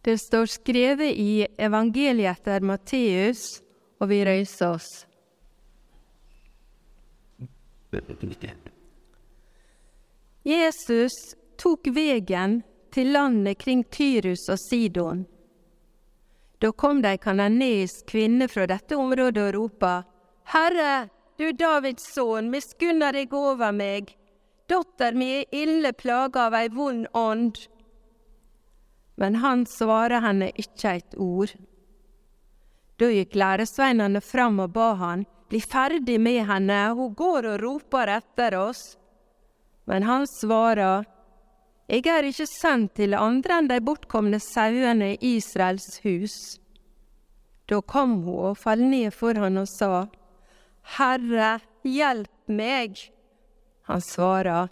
Det står skrevet i evangeliet etter Matteus, og vi røyser oss. Jesus tok vegen til landet kring Tyrus og Sidon. Da kom det ei kananisk kvinne fra dette området og ropa, Herre, du Davids sønn, miskunna deg over meg, datter mi er ille plaga av ei vond ånd. Men han svarer henne ikke et ord. Da gikk læresveinene fram og ba han, bli ferdig med henne, hun går og roper etter oss. Men han svarer, jeg er ikke sendt til andre enn de bortkomne sauene i Israels hus. Da kom hun og falt ned for han og sa, Herre, hjelp meg! Han svarer,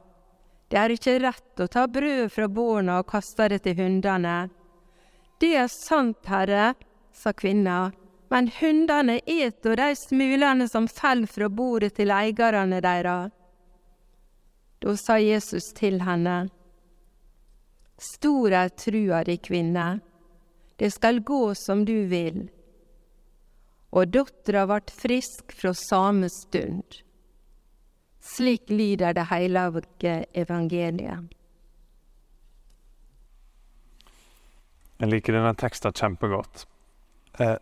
det er ikke rett å ta brød fra barna og kaste det til hundene. Det er sant, herre, sa kvinna, men hundene eter de smulene som faller fra bordet til eierne deres. Da sa Jesus til henne, Stor er trua di, kvinne, det skal gå som du vil. Og dattera vart frisk fra samme stund. Slik lyder det hellige evangeliet. Jeg liker denne teksten kjempegodt. Eh,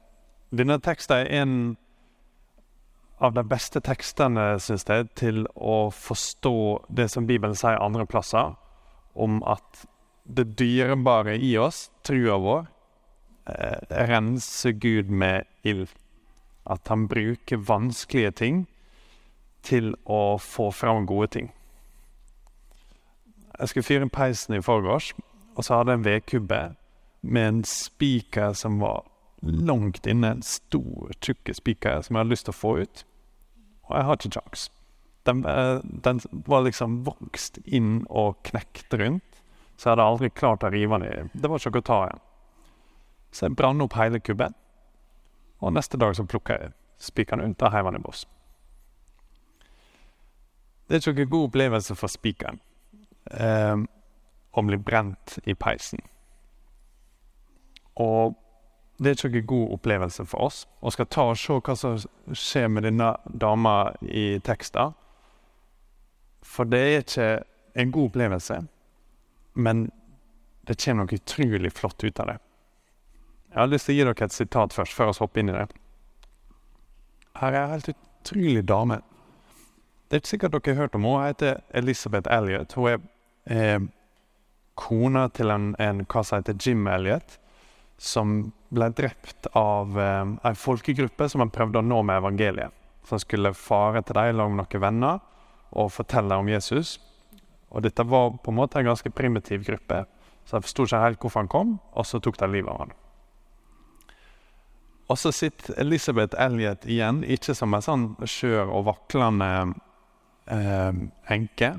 denne teksten er en av de beste tekstene, syns jeg, til å forstå det som Bibelen sier andre plasser, om at det dyrebare i oss, trua vår, eh, renser Gud med ild. At han bruker vanskelige ting til å få fram gode ting. Jeg skulle fyre peisen i forgårs, og så hadde jeg en vedkubbe med en spiker som var langt inne. En stor, tjukk spiker som jeg hadde lyst til å få ut. Og jeg har ikke kjangs. Den, eh, den, var liksom vokst inn og knekt rundt, så jeg hadde aldri klart å rive den i. Det var ikke å ta igjen. Så jeg brant opp hele kubben, og neste dag så plukka jeg spikeren ut og heiv den i boss. Det er ikke noen god opplevelse for spikeren eh, å bli brent i peisen. Og det er ikke noen god opplevelse for oss. Og skal ta og se hva som skjer med denne dama i teksten. For det er ikke en god opplevelse, men det kommer noe utrolig flott ut av det. Jeg har lyst til å gi dere et sitat først, før vi hopper inn i det. Her er en helt utrolig dame. Det er ikke sikkert dere har hørt om henne. Hun heter Elizabeth Elliot. Hun er eh, kona til en, en hva som heter Jim Elliot som ble drept av eh, ei folkegruppe som han prøvde å nå med evangeliet. Som skulle fare til dem sammen med noen venner og fortelle om Jesus. Og dette var på en måte en ganske primitiv gruppe, så jeg forsto ikke helt hvorfor han kom, og så tok de livet av han. Og så sitter Elisabeth Elliot igjen, ikke som en sånn skjør og vaklende enke.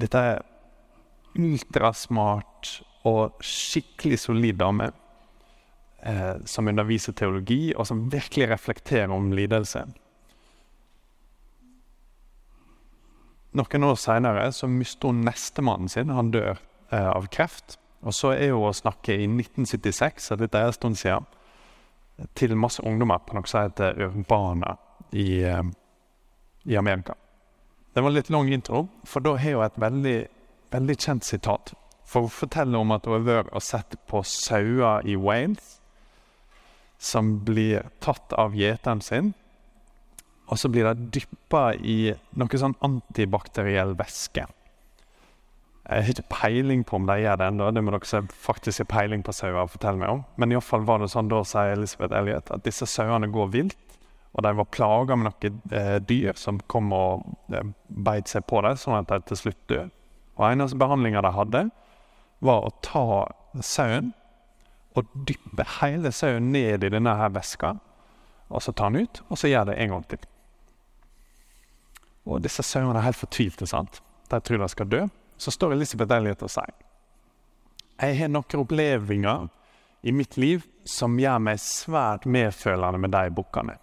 Dette er ultrasmart og skikkelig solid dame eh, som underviser teologi, og som virkelig reflekterer om lidelse. Noen år seinere mister hun nestemannen sin. Han dør eh, av kreft. Og så er hun å snakke i 1976, så dette er en stund siden, til masse ungdommer på noe som heter Urbana i, eh, i Amerika. Det var en litt lang intro, for da har hun et veldig, veldig kjent sitat. For hun forteller om at hun har vært og sett på sauer i Wales som blir tatt av gjeteren sin. Og så blir det dyppa i noe sånn antibakteriell væske. Jeg har ikke peiling på om de gjør det ennå, det må dere som faktisk har peiling på sauer, fortelle meg om. Men iallfall var det sånn da, sier Elisabeth Elliot, at disse sauene går vilt. Og de var plaga med noen eh, dyr som kom og eh, beit seg på dem, sånn at de til slutt døde. Og eneste behandlinga de hadde, var å ta sauen og dyppe hele sauen ned i denne her væska. Og så ta den ut, og så gjør det en gang til. Og disse sauene er helt fortvilte. sant? De tror de skal dø. Så står Elisabeth Elliot og sier jeg har noen opplevelser i mitt liv som gjør meg svært medfølende med de bukkene.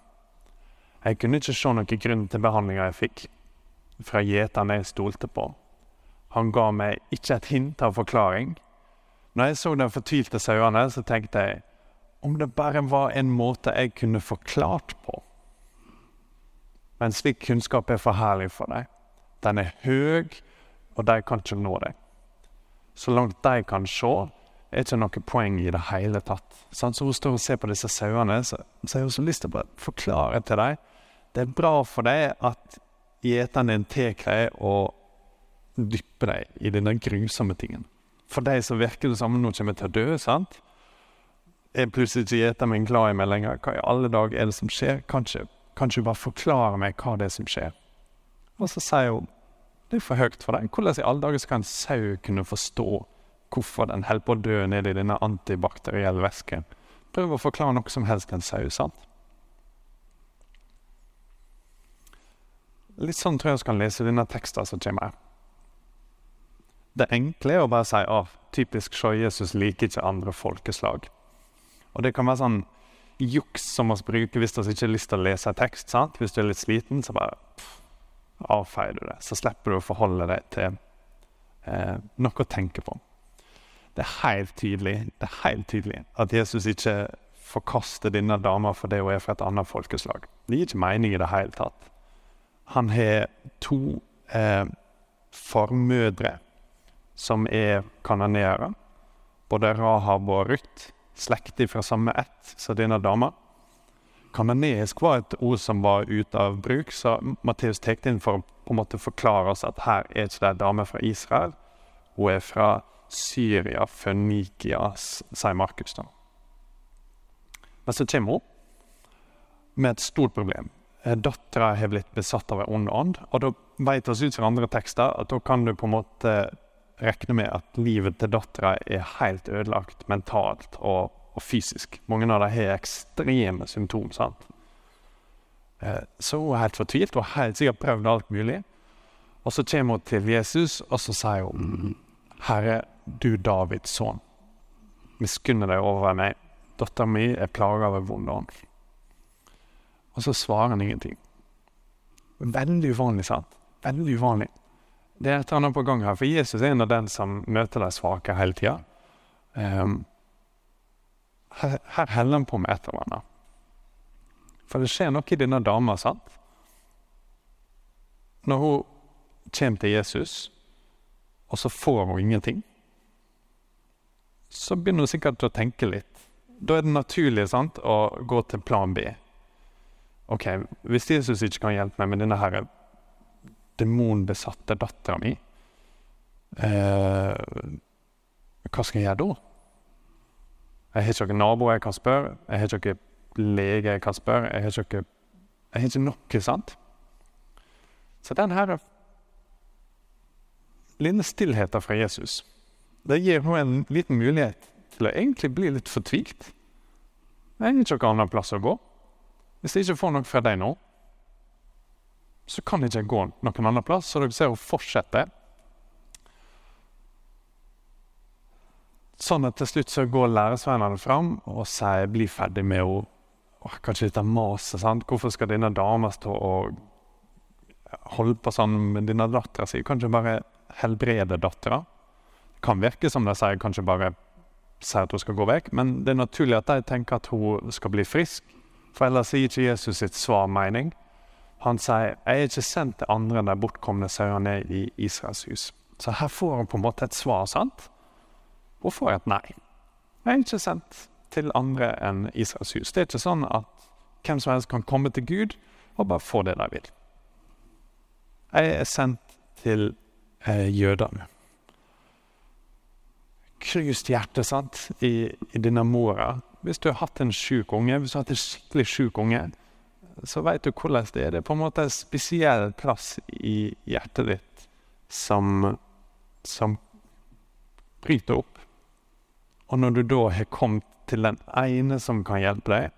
Jeg kunne ikke se noen grunn til behandlinga jeg fikk fra gjeteren jeg stolte på. Han ga meg ikke et hint av forklaring, Når jeg så de fortvilte sauene, så tenkte jeg om det bare var en måte jeg kunne forklart på. Men slik kunnskap er for herlig for deg. Den er høy, og de kan ikke nå deg. Så langt de kan se, er ikke noe poeng i det hele tatt. Så hun står og ser på disse sauene, så, har hun så lyst til å forklare til dem det er bra for deg at gjeteren din tar dem og dypper deg i denne grusomme tingen. For deg så virker det som om noen kommer til å dø, sant? Er plutselig ikke gjeteren min glad i meg lenger? Hva i alle dager er det som skjer? Kanskje, kanskje bare forklare meg hva det er som skjer? Og så sier hun det er for høyt for deg. Hvordan i alle dager skal en sau kunne forstå hvorfor den holder på å dø nede i denne antibakterielle væsken? Prøv å forklare noe som helst en sau, sant? Litt sånn tror jeg vi kan lese denne teksten som kommer her. Det enkle er å bare si at typisk så Jesus liker ikke andre folkeslag. Og det kan være sånn juks som vi bruker hvis vi ikke har lyst til å lese tekst. sant? Hvis du er litt sliten, så bare avfeier du det. Så slipper du å forholde deg til eh, noe å tenke på. Det er helt tydelig det er helt tydelig at Jesus ikke forkaster denne dama fordi hun er fra et annet folkeslag. Det gir ikke mening i det hele tatt. Han har to eh, formødre som er kanonere. Både Rahab og Ruth, slektig fra samme ett som denne dama. Kanoneisk var et ord som var ute av bruk, så Matteus tar inn for å på en måte forklare oss at her er ikke det ei dame fra Israel. Hun er fra Syria, Fønikia, sier Markus. da. Men så kommer hun med et stort problem. Eh, dattera har blitt besatt av en ond ånd. Og da vet vi ut fra andre tekster at da kan du på en måte regne med at livet til dattera er helt ødelagt mentalt og, og, fysisk. Mange av dem har ekstreme symptom. sant? Eh, så hun er helt fortvilt og har helt sikkert prøvd alt mulig. Og så kommer hun til Jesus, og så sier hun Herre, du Davids sønn, miskunne deg over meg. Datteren mi er plaga av en vond ånd. Og så svarer han ingenting. Veldig uvanlig, sant? Veldig uvanlig. Det er et eller annet på gang her, for Jesus er en av den som møter de svake hele tida. Um, her, her heller han på med et eller annet. For det skjer noe i denne dama, sant? Når hun kommer til Jesus, og så får hun ingenting, så begynner du sikkert å tenke litt. Da er det naturlig sant, å gå til plan B. OK, hvis Jesus ikke kan hjelpe meg med denne her demonbesatte dattera mi, eh, hva skal jeg gjøre da? Jeg har ikke noen naboer jeg kan spørre, jeg har ikke noen lege jeg kan spørre, jeg har ikke, jeg har ikke noe, sant? Så den her lille stillheten fra Jesus, det gir henne en liten mulighet til å egentlig bli litt fortvilt. Det er ikke noen annen plass å gå. Hvis jeg ikke får noe fra deg nå, så kan jeg ikke gå noen annen plass. Så dere ser hun fortsetter. Sånn at til slutt så går læresveinene fram og sier 'bli ferdig med henne'. Kanskje dette maset, sant? Hvorfor skal denne dama stå og holde på sånn med denne dattera si? Kan ikke bare helbrede dattera? Kan virke som de sier kanskje bare sier at hun skal gå vekk, men det er naturlig at de tenker at hun skal bli frisk. For ellers sier ikke Jesus sitt svar mening. Han sier 'Jeg er ikke sendt til andre enn de bortkomne sauene i Israels hus'. Så her får han på en måte et svar, sant? Hun får et nei. Jeg er ikke sendt til andre enn Israels hus. Det er ikke sånn at hvem som helst kan komme til Gud og bare få det de vil. Jeg er sendt til eh, jødene. Knust hjerte, sant, i, i denne mora hvis du har hatt en sjuk unge, hvis du har hatt en skikkelig sjuk unge, så veit du hvordan det er. Det er på en måte en spesiell plass i hjertet ditt som, som bryter opp. Og når du da har kommet til den ene som kan hjelpe deg,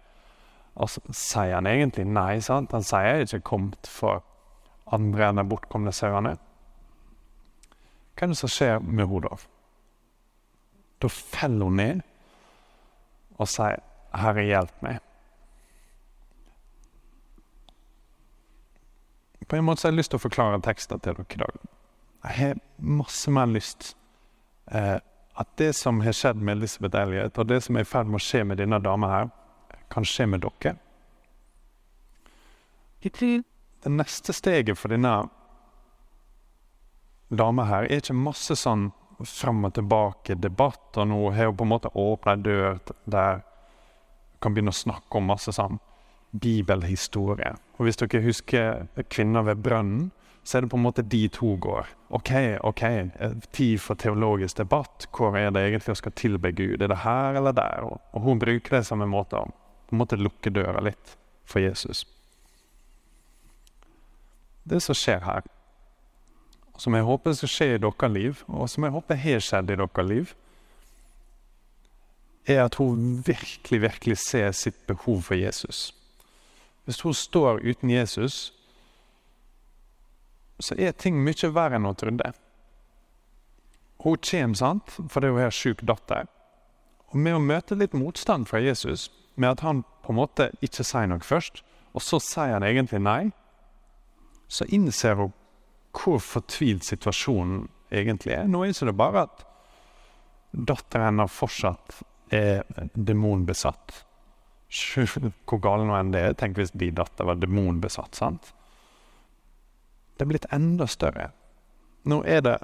og så sier han egentlig nei. sant? Han sier ikke kommet for andre enn de bortkomne sauene. Hva er det som skjer med henne da? Da faller hun ned og sier, 'Herre, hjelp meg'. På en måte har jeg lyst til å forklare tekster til dere i dag. Jeg har masse mer lyst eh, at det som har skjedd med Elisabeth Elliot, og det som er i ferd med å skje med denne dama her, kan skje med dere. Det neste steget for denne dama her er ikke masse sånn fram og tilbake debatt, og nå har hun på en måte åpna ei dør der hun kan begynne å snakke om masse sånn bibelhistorie. Og hvis dere husker kvinner ved brønnen, så er det på en måte dit hun går. OK, ok, tid for teologisk debatt. Hvor er det egentlig hun skal tilbe Gud? Er det her eller der? Og hun bruker det som en måte å på en måte lukke døra litt for Jesus. Det som skjer her, som jeg håper skal skje i deres liv, og som jeg håper har skjedd i deres liv, er at hun virkelig, virkelig ser sitt behov for Jesus. Hvis hun står uten Jesus, så er ting mye verre enn hun trodde. Hun kommer, sant, fordi hun har sjuk datter. Og med å møte litt motstand fra Jesus, med at han på en måte ikke sier noe først, og så sier han egentlig nei, så innser hun hvor fortvilt situasjonen egentlig er. Nå er det bare at datteren hennes fortsatt er demonbesatt. Hvor gal nå enn det er. Tenk hvis de datter var demonbesatt. sant? Det er blitt enda større. Nå er det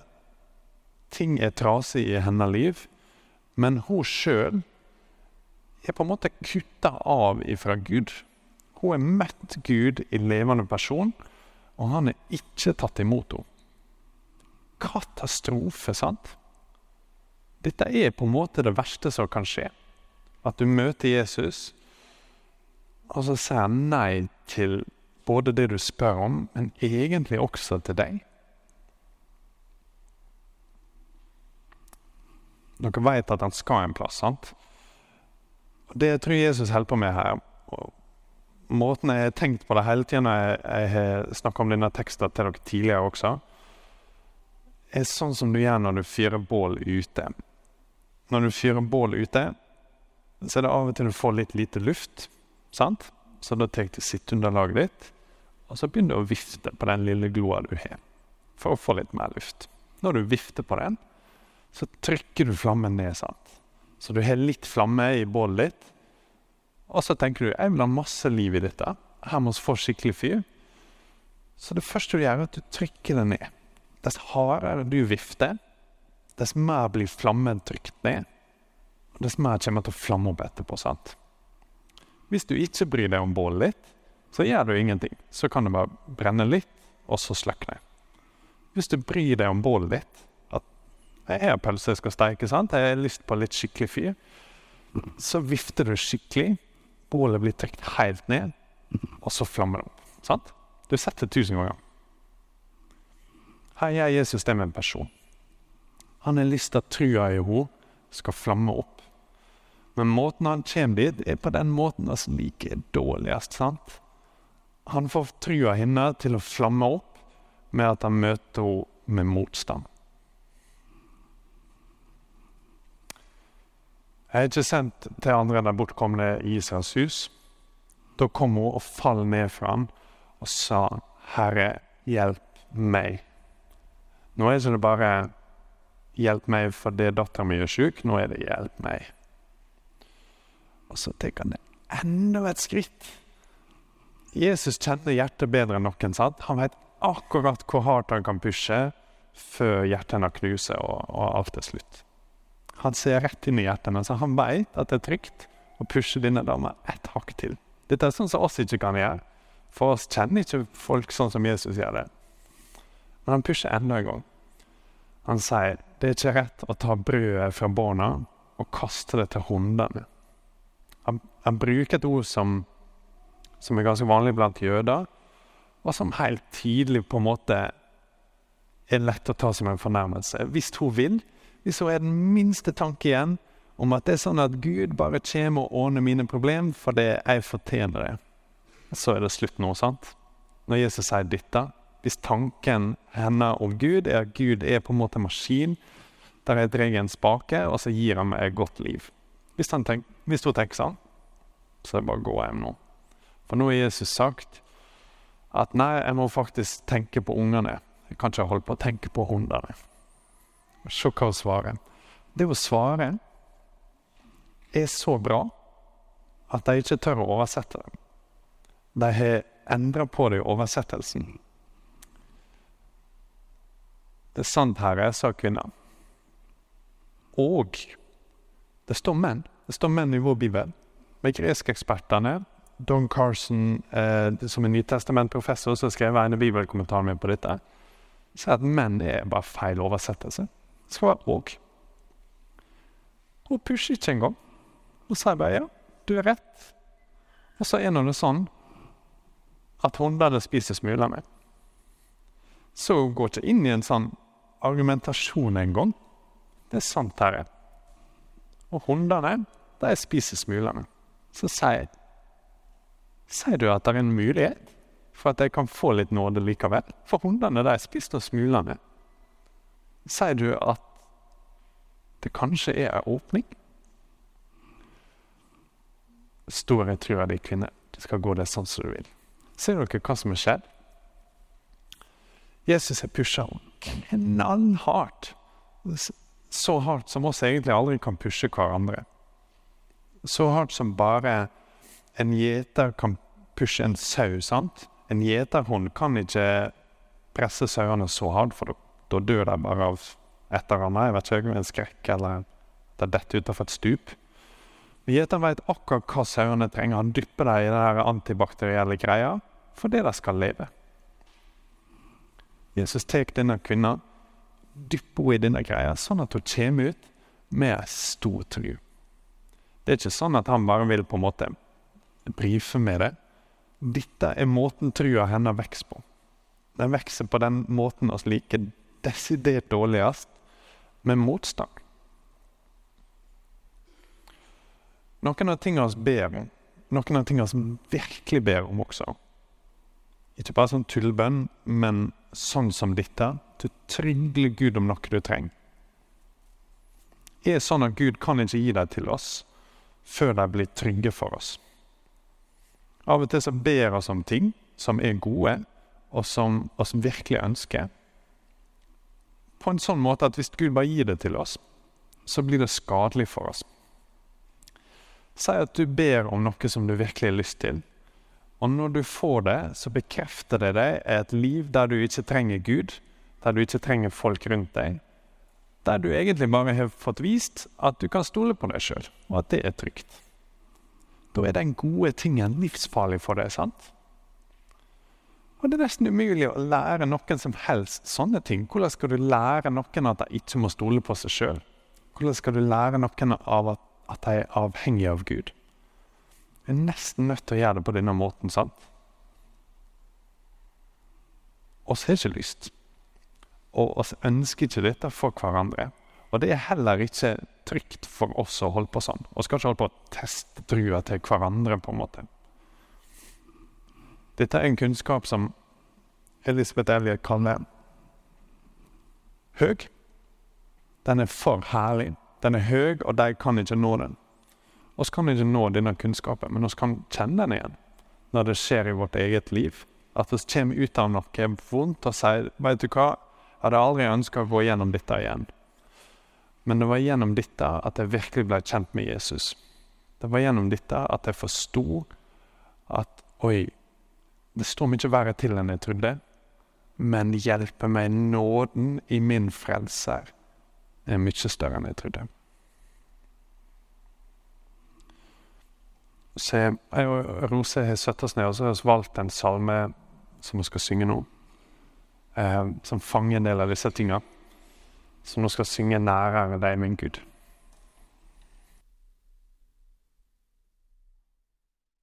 Ting er trasig i hennes liv, men hun sjøl er på en måte kutta av ifra Gud. Hun har møtt Gud i levende person, og han er ikke tatt imot henne. Katastrofe, sant? Dette er på en måte det verste som kan skje. At du møter Jesus, og så sier han nei til både det du spør om, men egentlig også til deg. Dere vet at han skal en plass, sant? Det jeg tror Jesus holder på med her og Måten jeg har tenkt på det hele tiden når jeg har snakka om denne teksten til dere tidligere også, er sånn som du gjør når du fyrer bål ute. Når du fyrer bål ute, så er det av og til du får litt lite luft. sant? Så da tar du sitteunderlaget ditt, og så begynner du å vifte på den lille gloa du har, for å få litt mer luft. Når du vifter på den, så trykker du flammen ned. sant? Så du har litt flamme i bålet ditt. Og så tenker du jeg vil ha masse liv i dette. Her må vi få skikkelig fyr. Så det første du gjør, er at du trykker det ned. Dess hardere du vifter, dess mer blir flammen trykt ned. Og dess mer kommer til å flamme opp etterpå. sant? Hvis du ikke bryr deg om bålet ditt, så gjør du ingenting. Så kan det bare brenne litt, og så slukne. Hvis du bryr deg om bålet ditt, jeg har pølse jeg skal steike, sant? jeg har lyst på litt skikkelig fyr. Så vifter du skikkelig. Bålet blir trukket helt ned, og så flammer det opp. Sant? Du har sett det tusen ganger. Her gjør Jesus det med en person. Han har lyst til at trua i henne skal flamme opp. Men måten han kommer dit, er på den måten som liker dårligst. sant? Han får trua henne til å flamme opp med at han møter henne med motstand. Jeg er ikke sendt til andre enn den bortkomne Israels hus. Da kom hun og falt ned fra ham og sa, 'Herre, hjelp meg'. Nå er det ikke bare 'hjelp meg fordi datteren min er sjuk', nå er det 'hjelp meg'. Og så tar han det enda et skritt. Jesus kjenner hjertet bedre enn noen. sant? Han vet akkurat hvor hardt han kan pushe før hjertet hennes knuser og, og alt er slutt. Han ser rett inn i hjertene, så han veit at det er trygt å pushe denne dama ett hakk til. Dette er sånn som oss ikke kan gjøre. For oss kjenner ikke folk sånn som Jesus gjør det. Men han pusher enda en gang. Han sier det er ikke rett å ta brødet fra barna og kaste det til hundene. Han, han bruker et ord som, som er ganske vanlig blant jøder, og som helt tidlig på en måte er lett å ta som en fornærmelse. Hvis hun vil, hvis hun er den minste tanke igjen om at det er sånn at Gud bare kommer og ordner mine problemer fordi jeg fortjener det, så er det slutt nå, sant? Når Jesus sier dette, hvis tanken hennes om Gud er at Gud er på en måte en maskin der jeg drar en spake, og så gir han meg et godt liv Hvis, tenk, hvis hun tenker sånn, så er det bare å gå hjem nå. For nå har Jesus sagt at nei, jeg må faktisk tenke på ungene. Jeg kan ikke holde på å tenke på hundene. Se hva hun svarer. Det å svare er så bra at de ikke tør å oversette det. De har endra på det i oversettelsen. Det er sant, Herre, sa kvinna. Og det står menn. Det står menn i vår bibel. Med greskekspertene, Don Carson, eh, som er nytestamentprofessor, som skrev en av bibelkommentarene på dette, sier at menn er bare feil oversettelse. Være òg. Hun pusher ikke engang. Hun sier bare ja, du er rett. Og så er nå det sånn at hundene spiser smulene. Så hun går ikke inn i en sånn argumentasjon engang. Det er sant, Herre. Og hundene, de spiser smulene. Så sier Sier du at det er en mulighet for at jeg kan få litt nåde likevel? For hundene, de spiser smulene. Sier du at det kanskje er en åpning? Store tror jeg de kvinner. Det skal gå det sånn som du vil. Ser dere hva som har skjedd? Jesus har pusha henne knallhardt. Så hardt som oss egentlig aldri kan pushe hverandre. Så hardt som bare en gjeter kan pushe en sau. sant? En gjeterhund kan ikke presse sauene så hardt, for da dør de bare av et eller annet. Jeg vet ikke, en skrekk eller det detter utenfor et stup. Gjeteren vet akkurat hva sauene trenger. Han dypper dem i den antibakterielle greia fordi de skal leve. Jesus tar denne kvinnen, dypper henne i denne greia, sånn at hun kommer ut med stor tro. Det er ikke sånn at han bare vil på en måte brife med det. Dette er måten trua hennes vokser på. Den vokser på den måten oss liker desidert dårligst, med motstand. Noen av tingene vi ber om, noen av tingene vi virkelig ber om også, ikke bare sånn tullbønn, men sånn som dette, til tryggelig Gud om noe du trenger. er sånn at Gud kan ikke gi dem til oss før de blir trygge for oss. Av og til så ber oss om ting som er gode, og som oss virkelig ønsker. På en sånn måte at hvis Gud bare gir det til oss, så blir det skadelig for oss. Si at du ber om noe som du virkelig har lyst til. Og når du får det, så bekrefter det deg et liv der du ikke trenger Gud, der du ikke trenger folk rundt deg. Der du egentlig bare har fått vist at du kan stole på deg sjøl, og at det er trygt. Da er den gode tingen livsfarlig for deg, sant? Og det er nesten umulig å lære noen som helst sånne ting. Hvordan skal du lære noen at de ikke må stole på seg sjøl? Hvordan skal du lære noen av at, at de er avhengige av Gud? Du er nesten nødt til å gjøre det på denne måten, sant? Oss har ikke lyst. Og oss ønsker ikke dette for hverandre. Og det er heller ikke trygt for oss å holde på sånn. Og skal ikke holde på å teste trua til hverandre, på en måte. Dette er en kunnskap som Elisabeth Elliot kaller høg. Den er for herlig. Den er høg, og de kan ikke nå den. Vi kan ikke nå denne kunnskapen, men vi kan kjenne den igjen når det skjer i vårt eget liv. At vi kommer ut av noe vondt og sier 'Vet du hva, jeg hadde aldri ønska å gå gjennom dette igjen'. Men det var gjennom dette at jeg virkelig ble kjent med Jesus. Det var gjennom dette at jeg forsto at oi, det står mye verre til enn jeg trodde. Men hjelpe meg nåden i min frelser er mye større enn jeg trodde. Så jeg, og Rose har satt oss ned og så har vi valgt en salme som vi skal synge nå. Eh, som fanger en del av disse tingene som nå skal synge 'Nærere deg, min Gud'.